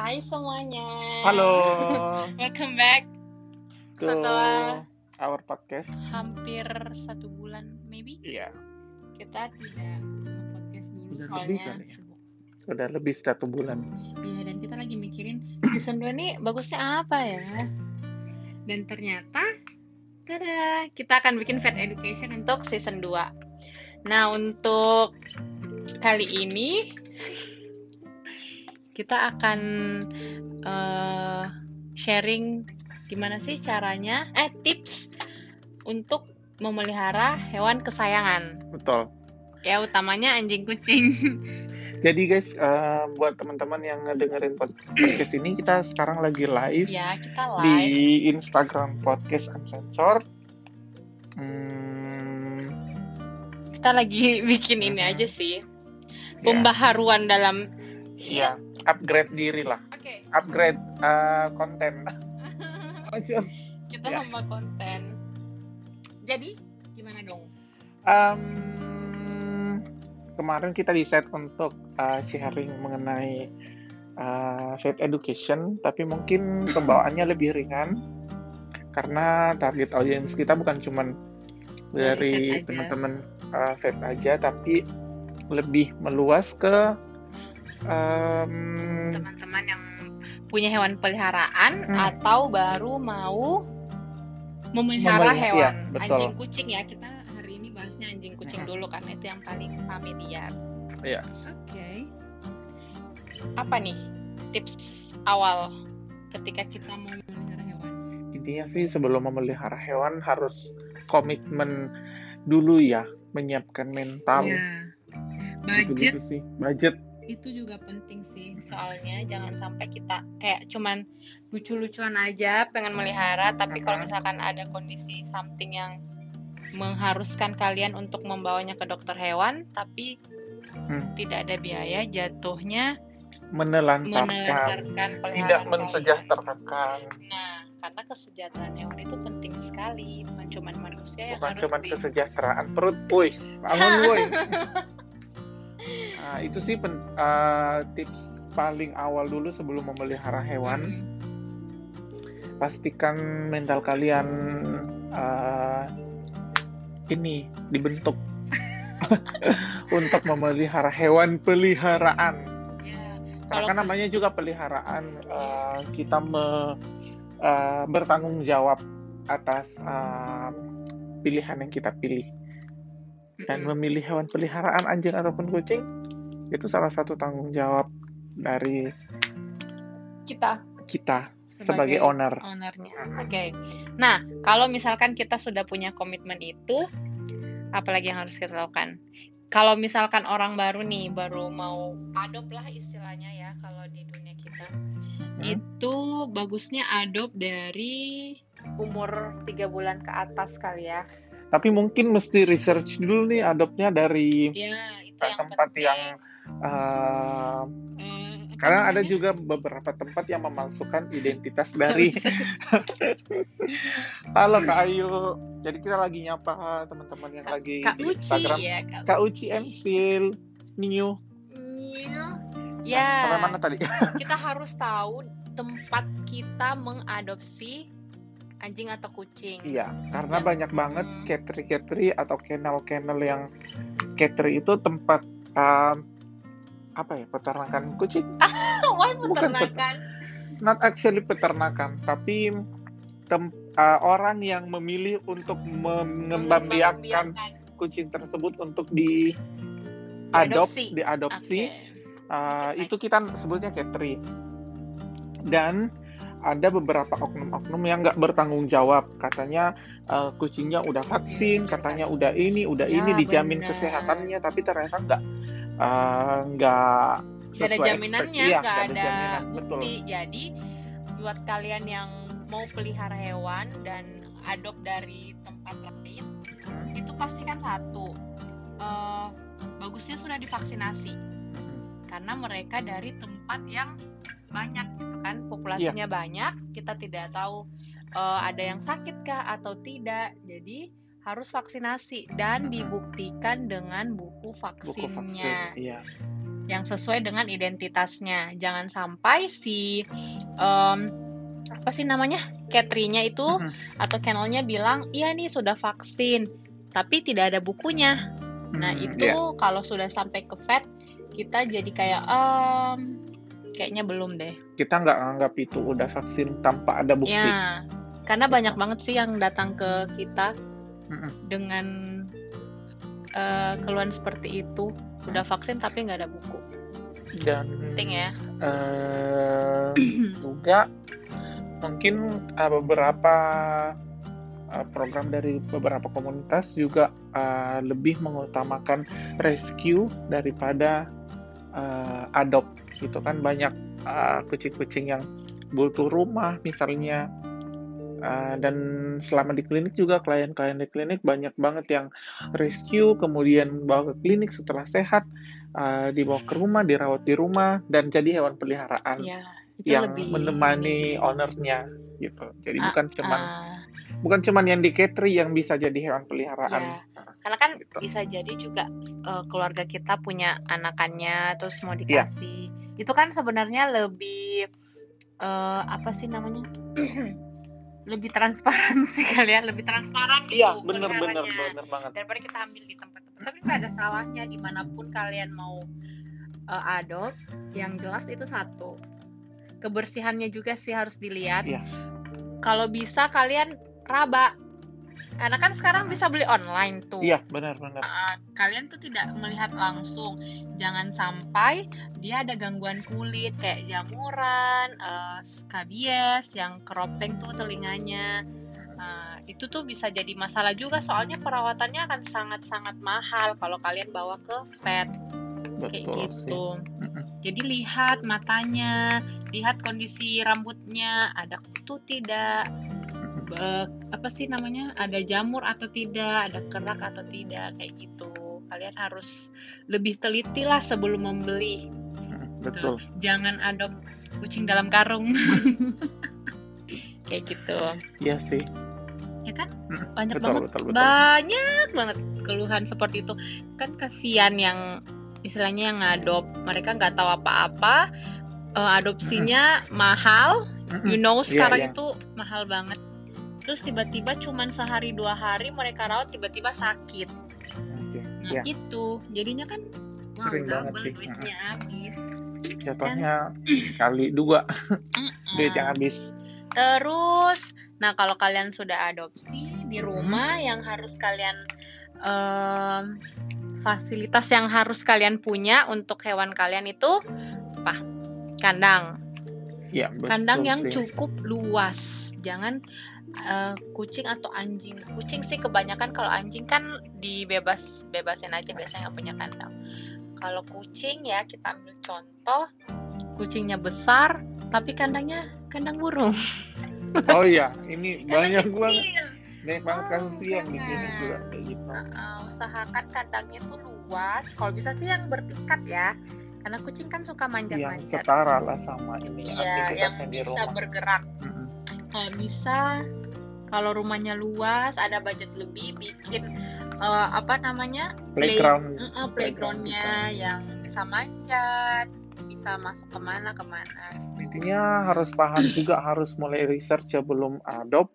Hai semuanya. Halo. Welcome back. Ke Setelah our podcast. hampir satu bulan, maybe Iya, kita tidak nge-podcast dulu Udah lebih soalnya kali ya? sibuk. sudah lebih satu bulan. Iya, dan kita lagi mikirin season 2 nih bagusnya apa ya? Dan ternyata tada, kita akan bikin Vet Education untuk season 2. Nah, untuk kali ini kita akan eh, sharing gimana sih caranya eh tips untuk memelihara hewan kesayangan. Betul. Ya, utamanya anjing kucing. Jadi guys, eh, buat teman-teman yang ngedengerin pod- podcast ini, kita sekarang lagi live ya, kita di live. Instagram podcast Uncensored. Hmm, Kita lagi bikin ini aja sih. ya, Pembaharuan dalam ya, upgrade diri lah, Oke, upgrade eh, konten. kita Ya. hamba konten. Jadi, gimana dong? Em, kemarin kita decide untuk uh, sharing mengenai uh, vet education, tapi mungkin pembawaannya lebih ringan karena target audiens kita bukan cuman Dari teman-teman uh, vet aja, tapi lebih meluas ke em, Teman-teman yang punya hewan peliharaan Hmm. atau baru mau memelihara Memelihara, hewan iya, betul. anjing kucing ya. Kita hari ini bahasnya anjing kucing Mhm. dulu karena itu yang paling familiar. Iya. Oke. Apa nih tips awal ketika kita mau memelihara hewan? intinya sih sebelum memelihara hewan harus komitmen dulu ya, menyiapkan mental. Ya. Gitu-gitu Budget sih, budget itu juga penting sih soalnya jangan sampai kita kayak cuman lucu-lucuan aja pengen melihara tapi kalau misalkan ada kondisi something yang mengharuskan kalian untuk membawanya ke dokter hewan tapi Hmm. tidak ada biaya jatuhnya menelantarkan, menelantarkan tidak mensejahterakan. Nah, karena kesejahteraan hewan itu penting sekali, bukan cuma manusia yang Bukan harus cuma di kesejahteraan perut, woi, bangun woi. Nah, itu sih pen- eh, tips paling awal dulu sebelum memelihara hewan. Mm-mm. Pastikan mental kalian eh, ini dibentuk untuk memelihara hewan peliharaan. Ya, Karena kan namanya juga peliharaan, eh, kita me- eh, bertanggung jawab atas eh, pilihan yang kita pilih. Dan Mm-mm. memilih hewan peliharaan anjing ataupun kucing itu salah satu tanggung jawab dari kita kita sebagai, owner. ownernya. Oke. Nah, kalau misalkan kita sudah punya komitmen itu, apalagi yang harus kita lakukan? Kalau misalkan orang baru nih, baru mau adopt lah istilahnya ya, kalau di dunia kita, Hmm. itu bagusnya adopt dari umur tiga bulan ke atas kali ya. Tapi mungkin mesti research dulu nih adopnya dari Ya, itu yang tempat penting. yang Eh, apa karena ada juga beberapa tempat yang memalsukan identitas dari. Halo Kak Ayu. Jadi kita lagi nyapa teman-teman yang Kak- lagi Kak di Uci Instagram. ya, Kak Uci Emsil, Ninyu. Iya. Nah, Ya. sampai mana tadi? kita harus tahu tempat kita mengadopsi anjing atau kucing. Iya, karena Ya. banyak banget Hmm. catering-catering atau kennel-kennel yang catering itu tempat um, apa ya peternakan kucing? Why Bukan peternakan? Not actually peternakan, tapi tem- uh, orang yang memilih untuk mengembangbiakan Mengembangbiakan. kucing tersebut untuk di Diadopsi. adopt, diadopsi. Oke. Uh, Dikit itu kita sebutnya catering. Dan ada beberapa oknum-oknum yang nggak bertanggung jawab. Katanya uh, kucingnya udah vaksin, katanya udah ini, udah Ya, ini dijamin benar. kesehatannya, tapi ternyata nggak uh, nggak Gak ada sesuai jaminannya, iya, nggak nggak ada jaminan, betul. bukti. Jadi buat kalian yang mau pelihara hewan dan adopt dari tempat lain, Hmm. itu pastikan satu, eh, bagusnya sudah divaksinasi. karena mereka dari tempat yang banyak kan populasinya banyak kita tidak tahu eh, ada yang sakit kah atau tidak jadi harus vaksinasi dan dibuktikan dengan buku buku vaksinnya vaksin. Iya. yang sesuai dengan identitasnya. Jangan sampai si um, apa sih namanya Catherine-nya itu Mhm. atau kennelnya bilang iya nih sudah vaksin, tapi tidak ada bukunya. Nah Hmm, itu iya. kalau sudah sampai ke vet kita jadi kayak um, kayaknya belum deh. kita nggak anggap itu udah vaksin tanpa ada bukti. Ya, karena Gitu. banyak banget sih yang datang ke kita Mm-mm. dengan eh, keluhan seperti itu, udah vaksin tapi nggak ada buku. Dan Penting ya. eh, juga mungkin eh, beberapa program dari beberapa komunitas juga eh, lebih mengutamakan rescue daripada eh, adopt gitu kan banyak eh, kucing-kucing yang butuh rumah misalnya Eh, dan selama di klinik juga klien-klien di klinik banyak banget yang rescue kemudian bawa ke klinik setelah sehat eh, dibawa ke rumah dirawat di rumah dan jadi hewan peliharaan Ya, itu yang lebih menemani ownernya gitu. Jadi Ah, bukan cuman Ah, bukan cuman yang di catering yang bisa jadi hewan peliharaan. ya. Karena kan Gitu. bisa jadi juga eh, keluarga kita punya anakannya terus mau Iya. dikasih. Itu kan sebenarnya lebih eh, apa sih namanya? lebih transparan sih kali ya, lebih transparan gitu Iya, bener bener peliharaannya. bener banget. daripada kita ambil di tempat-tempat tapi nggak ada salahnya di mana pun kalian mau uh, adopt yang jelas itu satu kebersihannya juga sih harus dilihat Iya. kalau bisa kalian raba karena kan sekarang bisa beli online tuh Iya, benar benar. Uh, kalian tuh tidak melihat langsung jangan sampai dia ada gangguan kulit kayak jamuran uh, skabies yang keropeng tuh telinganya Nah, itu tuh bisa jadi masalah juga soalnya perawatannya akan sangat-sangat mahal kalau kalian bawa ke vet kayak Betul sih. gitu. Mm-mm. Jadi lihat matanya, lihat kondisi rambutnya, ada kutu tidak, be- apa sih namanya, ada jamur atau tidak, ada kerak atau tidak, kayak gitu. Kalian harus lebih teliti lah sebelum membeli. Mm, Betul. Jangan adop kucing dalam karung. kayak gitu. Iya sih. Ya kan? Mm, Banyak Betul banget betul betul. banyak banget keluhan seperti itu kan kasihan yang istilahnya yang ngadop mereka nggak tahu apa-apa eh, adopsinya mahal Mm-mm. you know Iya, sekarang iya. itu mahal banget terus tiba-tiba cuman sehari dua hari mereka rawat tiba-tiba sakit Oke. nah Iya. itu jadinya kan wow Sering banget sih. duitnya habis Jatuhnya kali dua duit yang habis. Terus, nah kalau kalian sudah adopsi di rumah yang harus kalian em, fasilitas yang harus kalian punya untuk hewan kalian itu apa? Kandang. Iya, betul Kandang yang sih. cukup luas. Jangan eh, kucing atau anjing. Kucing sih kebanyakan kalau anjing kan dibebas bebasin aja biasanya nggak punya kandang. Kalau kucing ya kita ambil contoh kucingnya besar tapi kandangnya kandang burung. Oh iya, ini banyak banget kecil. banyak banget Oh, kasus yang di sini juga kayak gitu. Uh, usahakan kandangnya tuh luas. Kalau bisa sih yang bertingkat ya. Karena kucing kan suka Yang manjat-manjat. setara lah sama ini Iya, yang aktivitasnya di bisa rumah. bergerak. Mm-mm. Kalau bisa, kalau rumahnya luas, ada budget lebih, bikin uh, apa namanya play- Playground. Mm, uh, playgroundnya yang bisa manjat, bisa masuk ke mana ke mana. Intinya harus paham juga harus mulai research sebelum adopt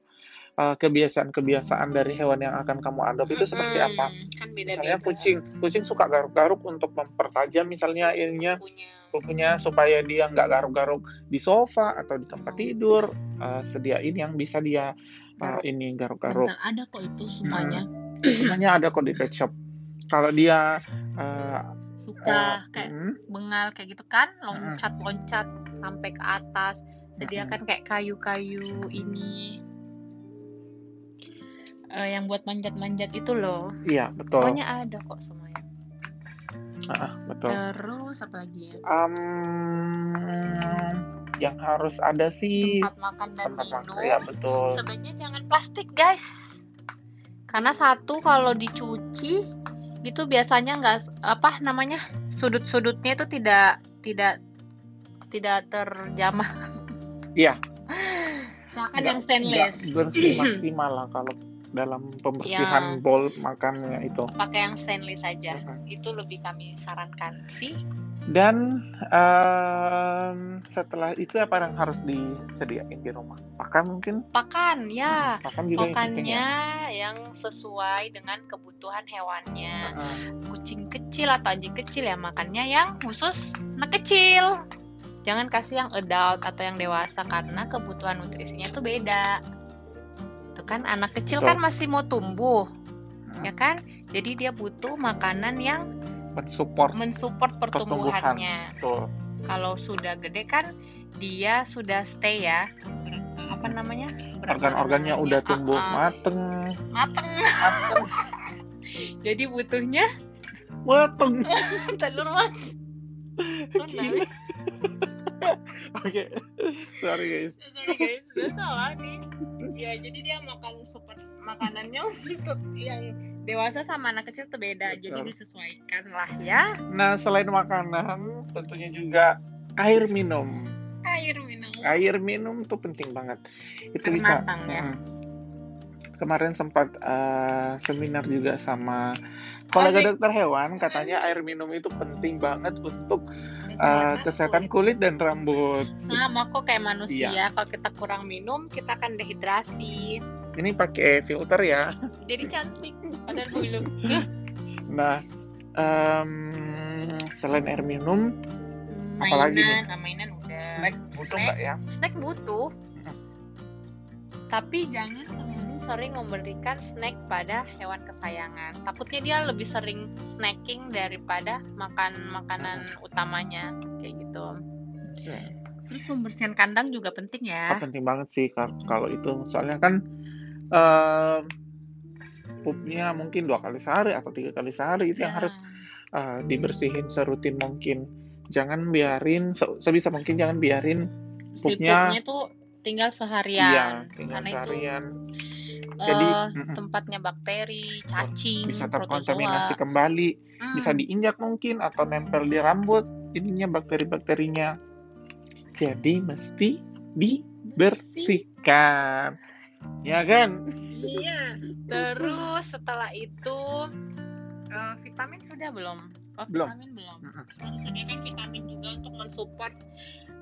uh, kebiasaan-kebiasaan dari hewan yang akan kamu adopt itu seperti apa. Kan Misalnya beda-beda. kucing, kucing suka garuk-garuk untuk mempertajam misalnya ininya punya. kukunya supaya dia nggak garuk-garuk di sofa atau di tempat tidur. Uh, sediain yang bisa dia uh, Garuk. ini garuk-garuk. Ada kok itu semuanya. Sebenarnya ada kok di pet shop. Kalau dia uh, Suka uh, kayak mm, bengal kayak gitu kan loncat-loncat sampai ke atas sediakan kayak kayu-kayu ini Eh, yang buat manjat-manjat itu loh iya betul. pokoknya ada kok semuanya Ah, betul. terus apa lagi ya Um, yang harus ada sih tempat makan dan tempat minum makan. Ya betul. sebaiknya jangan plastik guys karena satu kalau dicuci itu biasanya nggak apa namanya sudut-sudutnya itu tidak tidak tidak terjamah Iya. Misalkan yang stainless bersih maksimal lah kalau dalam pembersihan Ya. bowl makannya itu. pakai yang stainless saja Mhm. itu lebih kami sarankan sih dan um, setelah itu apa yang harus disediain di rumah? Pakan mungkin? Pakan, ya. Pakan juga Pakannya yang, ya. yang sesuai dengan kebutuhan hewannya. Uh -uh. Kucing kecil atau anjing kecil ya makannya yang khusus anak kecil. Jangan kasih yang adult atau yang dewasa karena kebutuhan nutrisinya itu beda. Itu kan anak kecil Betul. kan masih mau tumbuh, Hmm. ya kan? Jadi dia butuh makanan yang mensupport mensupport pertumbuhannya. Betul. Kalau sudah gede kan dia sudah stay ya. Apa namanya? Organ-organnya udah tumbuh Ah, ah. mateng. mateng. Mateng. Jadi butuhnya mateng. telur mas. Gila. Oke. Sorry guys. Sorry guys, udah salah nih. Ya jadi dia makan super makanannya untuk yang dewasa sama anak kecil tuh beda. Jadi Betul. disesuaikan lah ya. Nah, selain makanan, tentunya juga air minum. Air minum. Air minum tuh penting banget. Itu Air bisa. matang ya. Kemarin sempat eh, seminar juga sama kolega Asik. dokter hewan, katanya air minum itu penting banget untuk eh, Kesehatan kulit. dan rambut. sama kok kayak manusia. Iya. Kalau kita kurang minum, kita akan dehidrasi. Ini pakai filter ya. Jadi cantik. Padahal belum. Nah, em, selain air minum, Apalagi nih? mainan, ah, mainan udah. snack butuh nggak ya? snack butuh tapi jangan sering memberikan snack pada hewan kesayangan. Takutnya dia lebih sering snacking daripada makan makanan utamanya kayak gitu. Oke. terus pembersihan kandang juga penting Oh, ya penting banget sih kal- kalau itu. Soalnya kan em, pupnya mungkin dua kali sehari atau tiga kali sehari itu yang Ya. harus eh, dibersihin serutin mungkin. Jangan biarin se- sebisa mungkin jangan biarin si pupnya- pupnya tuh tinggal iya seharian tinggal karena itu seharian. eh, jadi mm-mm, tempatnya bakteri cacing bisa protozoa terkontaminasi kembali Hmm. bisa diinjak mungkin atau nempel di rambut ininya bakteri-bakterinya jadi mesti dibersihkan ya kan Iya. Terus setelah itu eh, vitamin sudah belum? Oh, Belum. vitamin belum. Mm-mm. Harus sediakan vitamin juga untuk mensupport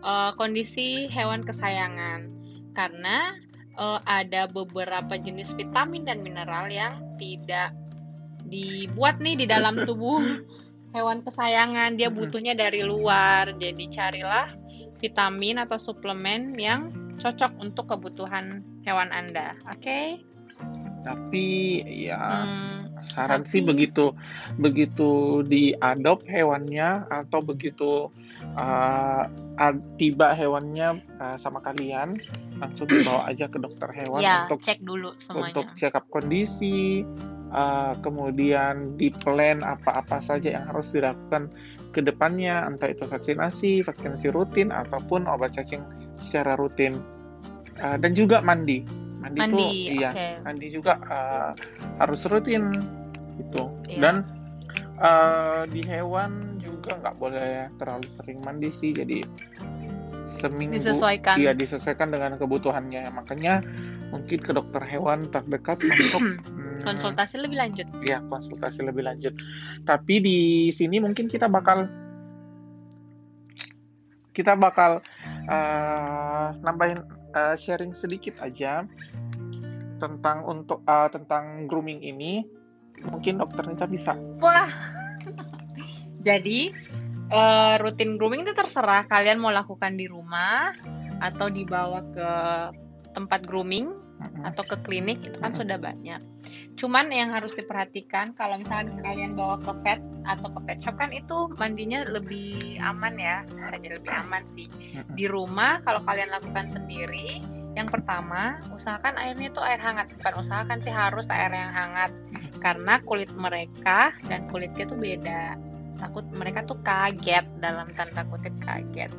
eh, kondisi hewan kesayangan. Karena eh, ada beberapa jenis vitamin dan mineral yang tidak dibuat nih di dalam tubuh hewan kesayangan. Dia butuhnya dari luar. Jadi carilah vitamin atau suplemen yang cocok untuk kebutuhan hewan Anda. Oke? tapi ya Hmm, saran sih begitu begitu diadop hewannya atau begitu uh, tiba hewannya uh, sama kalian langsung dibawa aja ke dokter hewan ya, untuk cek dulu semuanya. untuk check up kondisi uh, kemudian di plan apa-apa saja yang harus dilakukan ke depannya entah itu vaksinasi vaksinasi rutin ataupun obat cacing secara rutin Uh, dan juga mandi mandi, Mandi, tuh iya oke. mandi juga uh, harus rutin gitu Iya. dan uh, di hewan juga nggak boleh terlalu sering mandi sih jadi seminggu Disesuaikan. iya disesuaikan dengan kebutuhannya makanya mungkin ke dokter hewan terdekat untuk hmm, Konsultasi lebih lanjut. ya konsultasi lebih lanjut tapi di sini mungkin kita bakal kita bakal uh, nambahin uh, sharing sedikit aja tentang untuk uh, tentang grooming ini mungkin dokter Nita bisa Wah. Jadi eh, rutin grooming itu terserah kalian mau lakukan di rumah atau dibawa ke tempat grooming atau ke klinik itu kan sudah banyak. Cuman yang harus diperhatikan kalau misalnya kalian bawa ke vet atau ke pet shop kan itu mandinya lebih aman ya, bisa jadi lebih aman sih. Di rumah kalau kalian lakukan sendiri, yang pertama usahakan airnya itu air hangat, bukan usahakan sih harus air yang hangat karena kulit mereka dan kulitnya tuh beda. Takut mereka tuh kaget dalam tanda kutip kaget.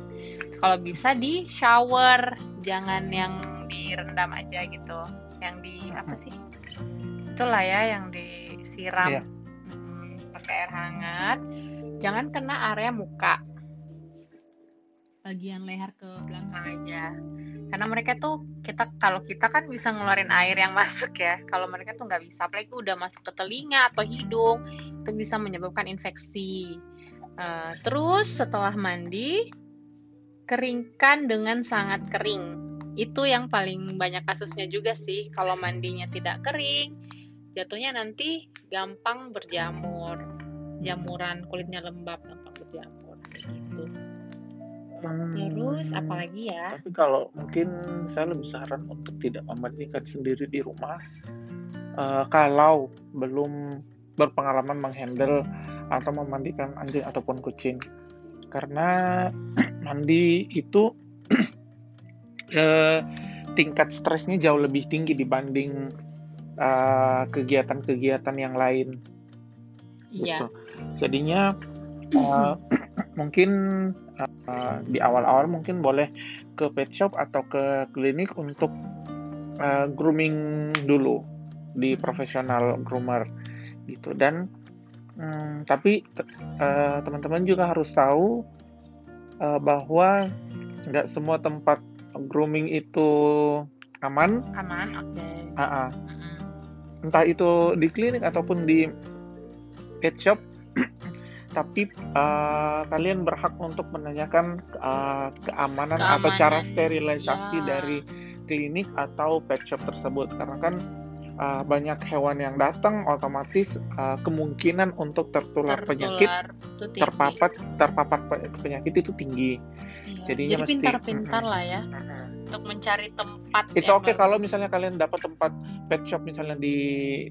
Kalau bisa di shower, jangan yang direndam aja gitu. Yang di apa sih? Itulah ya yang disiram Iya. Hmm, pakai air hangat. Jangan kena area muka. Bagian leher ke belakang aja. Karena mereka tuh kita kalau kita kan bisa ngeluarin air yang masuk ya. Kalau mereka tuh nggak bisa. Apalagi udah masuk ke telinga atau hidung, itu bisa menyebabkan infeksi. Uh, terus setelah mandi, keringkan dengan sangat kering. Itu yang paling banyak kasusnya juga sih. Kalau mandinya tidak kering, jatuhnya nanti gampang berjamur. Jamuran kulitnya lembab, gampang berjamur. Gitu. Hmm, Terus apalagi ya? Tapi kalau mungkin saya lebih saran untuk tidak memandikan sendiri di rumah. Uh, kalau belum berpengalaman menghandle atau memandikan anjing ataupun kucing karena mandi itu eh, tingkat stresnya jauh lebih tinggi dibanding eh, kegiatan-kegiatan yang lain Iya. gitu. jadinya uh, mungkin uh, di awal-awal mungkin boleh ke pet shop atau ke klinik untuk uh, grooming dulu di profesional groomer gitu dan Hmm, tapi uh, teman-teman juga harus tahu uh, bahwa nggak semua tempat grooming itu aman. Aman, oke. Okay. Uh -uh. Entah itu di klinik ataupun di pet shop, tapi uh, kalian berhak untuk menanyakan uh, keamanan, keamanan atau cara sterilisasi ya. dari klinik atau pet shop tersebut karena kan uh, banyak hewan yang datang otomatis uh, kemungkinan untuk tertular, tertular penyakit terpapar terpapar penyakit itu tinggi. Jadinya Jadi pintar-pintar lah ya untuk mencari tempat. It's okay kalau misalnya kalian dapat tempat pet shop misalnya di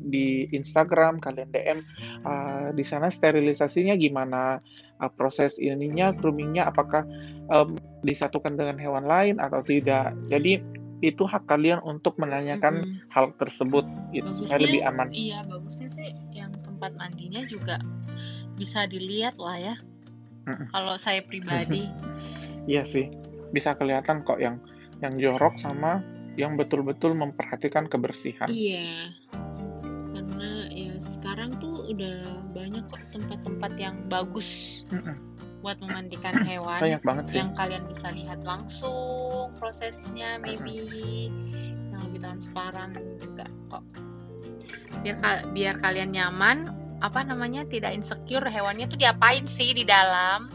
di Instagram kalian DM uh, di sana sterilisasinya gimana uh, proses ininya groomingnya apakah um, disatukan dengan hewan lain atau tidak. Jadi itu hak kalian untuk menanyakan mm -hmm. hal tersebut itu supaya lebih aman. Iya, bagusnya sih yang tempat mandinya juga bisa dilihat lah ya. Mm -hmm. Kalau saya pribadi. iya sih, bisa kelihatan kok yang yang jorok sama yang betul-betul memperhatikan kebersihan. Iya. Karena ya sekarang tuh udah banyak kok tempat-tempat yang bagus. Mm -mm buat memandikan hewan banyak banget sih. yang kalian bisa lihat langsung prosesnya maybe yang lebih transparan juga kok biar biar kalian nyaman apa namanya tidak insecure hewannya tuh diapain sih di dalam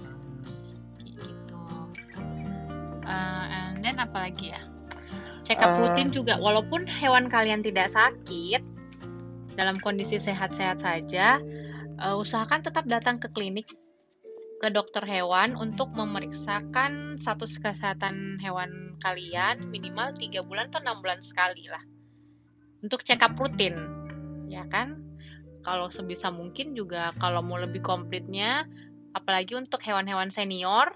uh, and then apalagi ya check up uh, rutin juga walaupun hewan kalian tidak sakit dalam kondisi sehat-sehat saja uh, usahakan tetap datang ke klinik ke dokter hewan untuk memeriksakan status kesehatan hewan kalian minimal 3 bulan atau 6 bulan sekali lah. Untuk check up rutin, ya kan? Kalau sebisa mungkin juga kalau mau lebih komplitnya, apalagi untuk hewan-hewan senior,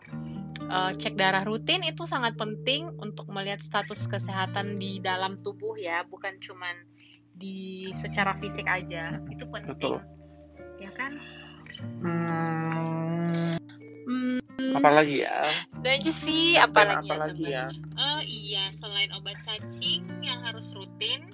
uh, cek darah rutin itu sangat penting untuk melihat status kesehatan di dalam tubuh ya, bukan cuman di secara fisik aja. Itu penting. Betul. Ya kan? Hmm, hmm, apalagi ya? Itu aja sih, apalagi, ya, apalagi ya, Oh iya, selain obat cacing yang harus rutin,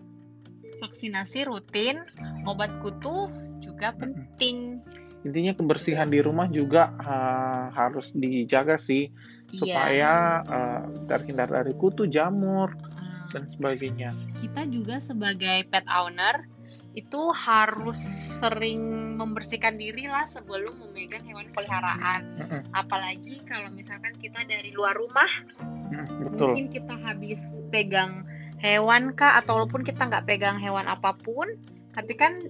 vaksinasi rutin, obat kutu juga penting. Intinya kebersihan di rumah juga uh, harus dijaga sih iya. supaya uh, terhindar dari kutu, jamur hmm. dan sebagainya. Kita juga sebagai pet owner itu harus sering membersihkan diri lah sebelum memegang hewan peliharaan. Mm-hmm. Apalagi kalau misalkan kita dari luar rumah, mm, betul. mungkin kita habis pegang hewan kah, atau walaupun kita nggak pegang hewan apa pun, tapi kan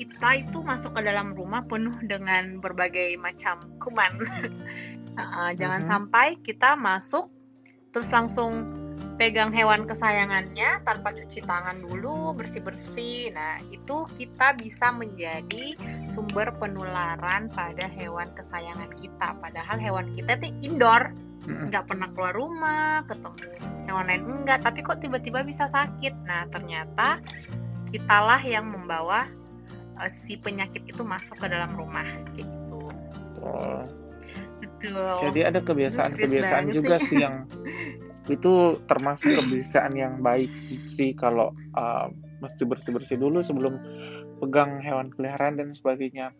kita itu masuk ke dalam rumah penuh dengan berbagai macam kuman. nah, jangan mm-hmm. sampai kita masuk terus langsung pegang hewan kesayangannya tanpa cuci tangan dulu bersih-bersih. Nah, itu kita bisa menjadi sumber penularan pada hewan kesayangan kita. Padahal hewan kita itu indoor, nggak pernah keluar rumah, ketemu hewan lain enggak, tapi kok tiba-tiba bisa sakit. Nah, ternyata kitalah yang membawa uh, si penyakit itu masuk ke dalam rumah gitu. Oh. Betul. Jadi ada kebiasaan-kebiasaan juga sih yang itu termasuk kebiasaan yang baik sih kalau uh, mesti bersih bersih dulu sebelum pegang hewan peliharaan dan sebagainya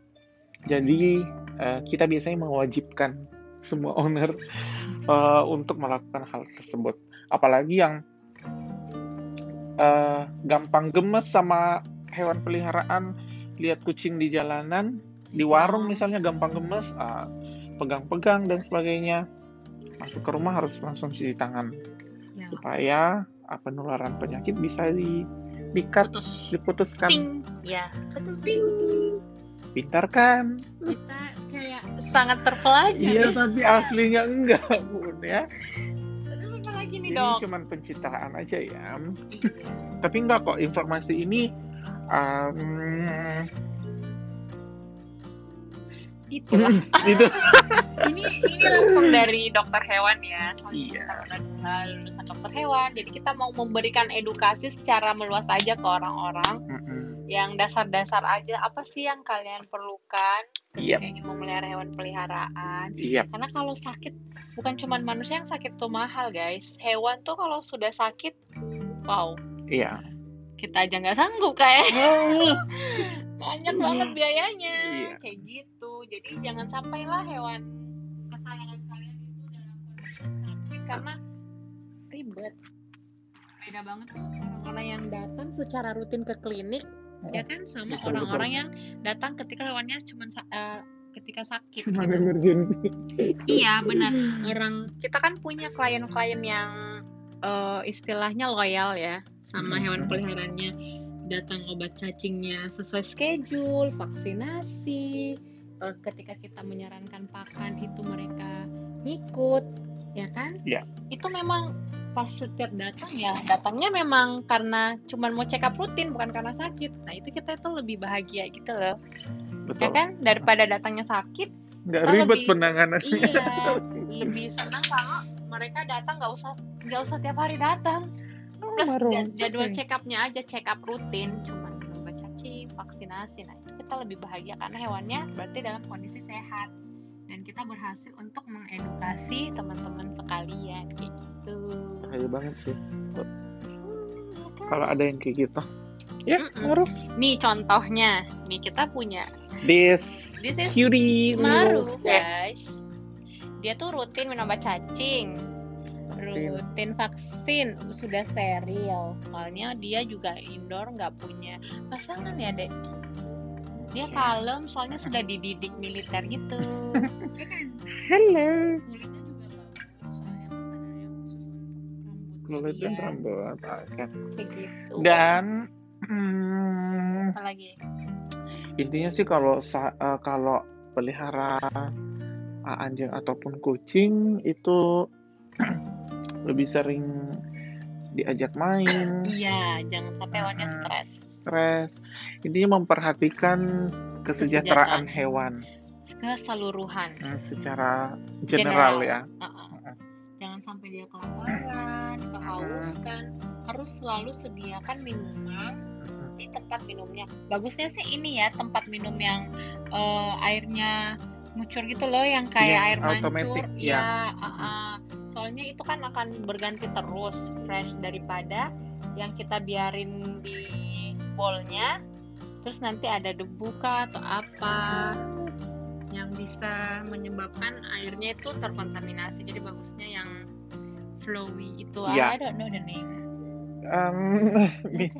jadi uh, kita biasanya mewajibkan semua owner uh, untuk melakukan hal tersebut apalagi yang uh, gampang gemes sama hewan peliharaan lihat kucing di jalanan di warung misalnya gampang gemes uh, pegang-pegang dan sebagainya masuk ke rumah harus langsung cuci tangan Ya. supaya uh, penularan penyakit bisa di dikat Putus. diputuskan Ting. Ya. Betul. Ting. pintar kan Kita kayak sangat terpelajar. iya tapi aslinya enggak bun ya lagi nih ini dok? cuman pencitraan aja ya tapi enggak kok informasi ini um, Itulah. itu ini ini langsung dari dokter hewan ya. Soalnya Iya. kita udah udah lulusan dokter hewan, jadi kita mau memberikan edukasi secara meluas aja ke orang-orang Mm-mm. yang dasar-dasar aja. Apa sih yang kalian perlukan Iya. ketika ingin memelihara hewan peliharaan? iya Karena kalau sakit bukan cuma manusia yang sakit tuh mahal guys. Hewan tuh kalau sudah sakit, wow, iya kita aja nggak sanggup kayak banyak banget biayanya. Iya. kayak gitu. Jadi jangan sampailah hewan kesayangan kalian itu dalam kondisi sakit karena ribet. Beda banget tuh orang-orang yang datang secara rutin ke klinik ya kan? Sama orang-orang yang datang ketika hewannya cuma ketika sakit. Cuma gitu. emergency iya benar. Orang kita kan punya klien-klien yang eh, istilahnya loyal ya sama hewan peliharaannya. Datang obat cacingnya sesuai schedule vaksinasi eh, ketika kita menyarankan pakan itu mereka ngikut ya kan? Iya. itu memang pas setiap datang ya datangnya memang karena cuman mau check up rutin bukan karena sakit. Nah itu kita itu lebih bahagia gitu loh. Ya betul. kan? Daripada datangnya sakit nggak ribet lebih- penanganan iya lebih senang kalau mereka datang nggak usah nggak usah tiap hari datang plus jadwal oke. check upnya aja check up rutin. Cuman minum cacing vaksinasi. Nah itu kita lebih bahagia karena hewannya berarti dalam kondisi sehat. Dan kita berhasil untuk mengedukasi teman-teman sekalian kayak gitu. Bahaya banget sih. Hmm, kalau ada yang kayak gitu. Ya Mm-mm. ngaruh. Nih contohnya. Nih kita punya this this is cutie. Maru Ya. guys. Dia tuh rutin minum obat cacing Rutin. rutin vaksin sudah steril soalnya dia juga indoor nggak punya pasangan ya dek? Dia kalem soalnya sudah dididik militer gitu. Ya kan? yang khusus untuk rambut. Kulit dan dia. rambut oke. Kayak gitu dan hmm, apa lagi? intinya sih kalau eh, kalau pelihara eh, anjing ataupun kucing itu lebih sering diajak main iya jangan sampai hewannya Hmm. stres stres intinya memperhatikan kesejahteraan Kesejahteraan. hewan keseluruhan eh, secara general, General. ya Uh-uh. Jangan sampai dia kelaparan, kehausan. Harus selalu sediakan minuman di tempat minumnya. Bagusnya sih ini ya tempat minum yang eh, airnya ngucur gitu loh, yang kayak Iya, air mancur. Ya, uh-uh. Soalnya itu kan akan berganti terus fresh daripada yang kita biarin di bowlnya. Terus nanti ada debu kah atau apa yang bisa menyebabkan airnya itu terkontaminasi. Jadi bagusnya yang flowy itu. Iya. I don't know the name. Em,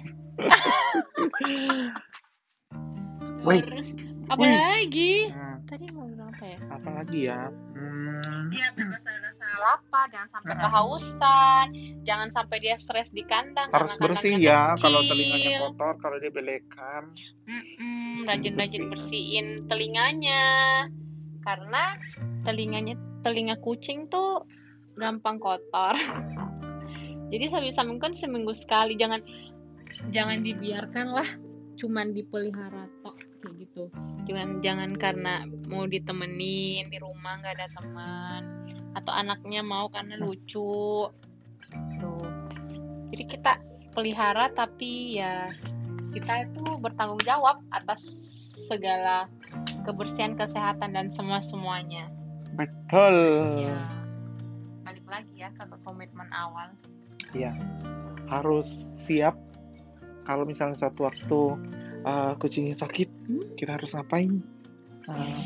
Wait. Terus apa Wait. lagi? hmm, Tadi mau bilang apa ya? apa lagi ya Hmm, Iya, rasa-rasa lapar, jangan sampai Uh-uh. kehausan, jangan sampai dia stres di kandang. harus bersih ya kalau kecil. telinganya kotor kalau dia belekan Mm-mm, rajin-rajin Bersihin. bersihin telinganya karena telinganya telinga kucing tuh gampang kotor jadi sebisa mungkin seminggu sekali jangan jangan dibiarkan lah cuman dipelihara gitu. Jangan jangan karena mau ditemenin di rumah nggak ada teman atau anaknya mau karena lucu. Tuh jadi kita pelihara tapi ya kita itu bertanggung jawab atas segala kebersihan kesehatan dan semua semuanya betul. Ya balik lagi ya ke komitmen awal. Harus siap. Kalau misalnya satu waktu uh, kucingnya sakit Hmm? kita harus ngapain? Uh,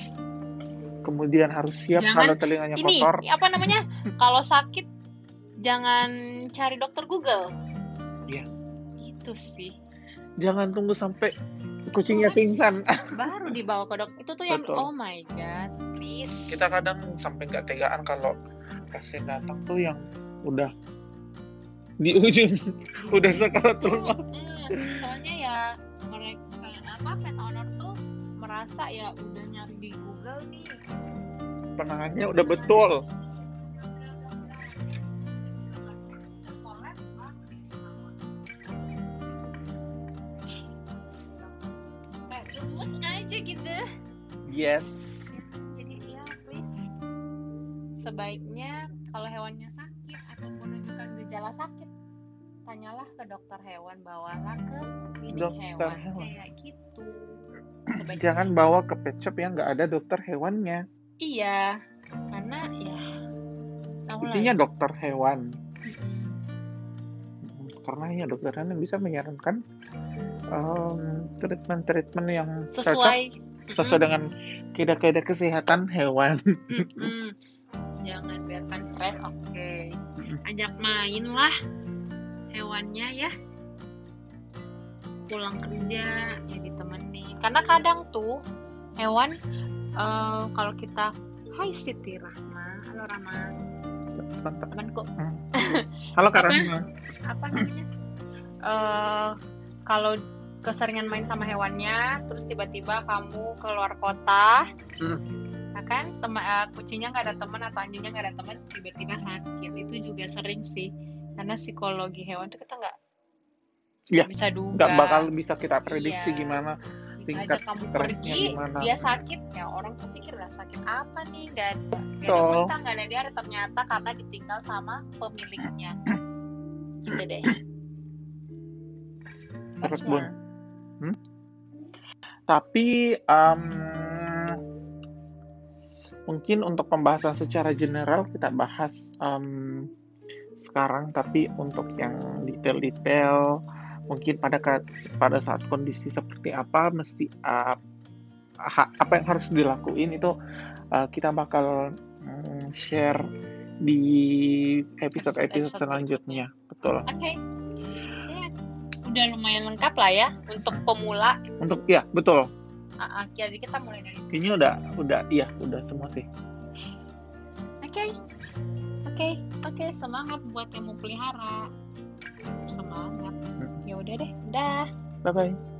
kemudian harus siap Jangan- kalau telinganya ini kotor. apa namanya? Kalau sakit jangan cari dokter Google. Iya. itu sih. Jangan tunggu sampai kucingnya pingsan. baru dibawa ke dokter itu tuh yang Betul. oh my god please. Kita kadang sampai nggak tegaan kalau pasien datang tuh yang udah di ujung udah sakaratul maut Mm, soalnya ya mereka apa pet owner merasa ya udah nyari di Google nih. Penanganannya udah betul. Gemes aja gitu. Yes. Jadi ya please. Sebaiknya kalau hewannya sakit atau menunjukkan gejala sakit tanyalah ke dokter hewan bawalah ke klinik Dokter hewan. hewan. kayak gitu jangan bawa ke pet shop yang nggak ada dokter hewannya. Iya karena ya intinya ya. dokter hewan. Karena ya dokter hewan yang bisa menyarankan em, treatment-treatment yang cocok sesuai sesuai dengan kaidah-kaidah kesehatan hewan. Mm-mm. jangan biarkan stres oke. Ajak main lah hewannya ya. Pulang kerja ya ditemani karena kadang tuh hewan eh, kalau kita Hai Siti Rahma halo Rahma. Temanku. Halo Kak? Rahma. Apa namanya? Eh, kalau keseringan main sama hewannya terus tiba-tiba kamu keluar kota Hmm. ya kan? Tema eh, kucingnya nggak ada teman atau anjingnya nggak ada teman tiba-tiba sakit. Itu juga sering sih. Karena psikologi hewan itu kita nggak nggak bisa duga. Nggak bakal bisa kita prediksi Iya. gimana tingkat aja kamu pergi gimana. dia sakit ya orang tuh pikir lah sakit apa nih nggak ada nggak ada muntah nggak ada diare ternyata karena ditinggal sama pemiliknya gitu deh What's bun. more? Tapi em, mungkin untuk pembahasan secara general kita bahas em, sekarang, tapi untuk yang detail-detail mungkin pada pada saat kondisi seperti apa mesti uh, ha- apa yang harus dilakuin itu uh, kita bakal mm, share di episode-episode selanjutnya. Betul. Oke. Ya, udah lumayan lengkap lah ya untuk pemula. Untuk ya, betul. Ah, jadi kita mulai dari Kayaknya udah udah iya, udah semua sih. Oke. Oke, oke, semangat buat yang mau pelihara. Semangat. Udah deh, dah. Bye bye.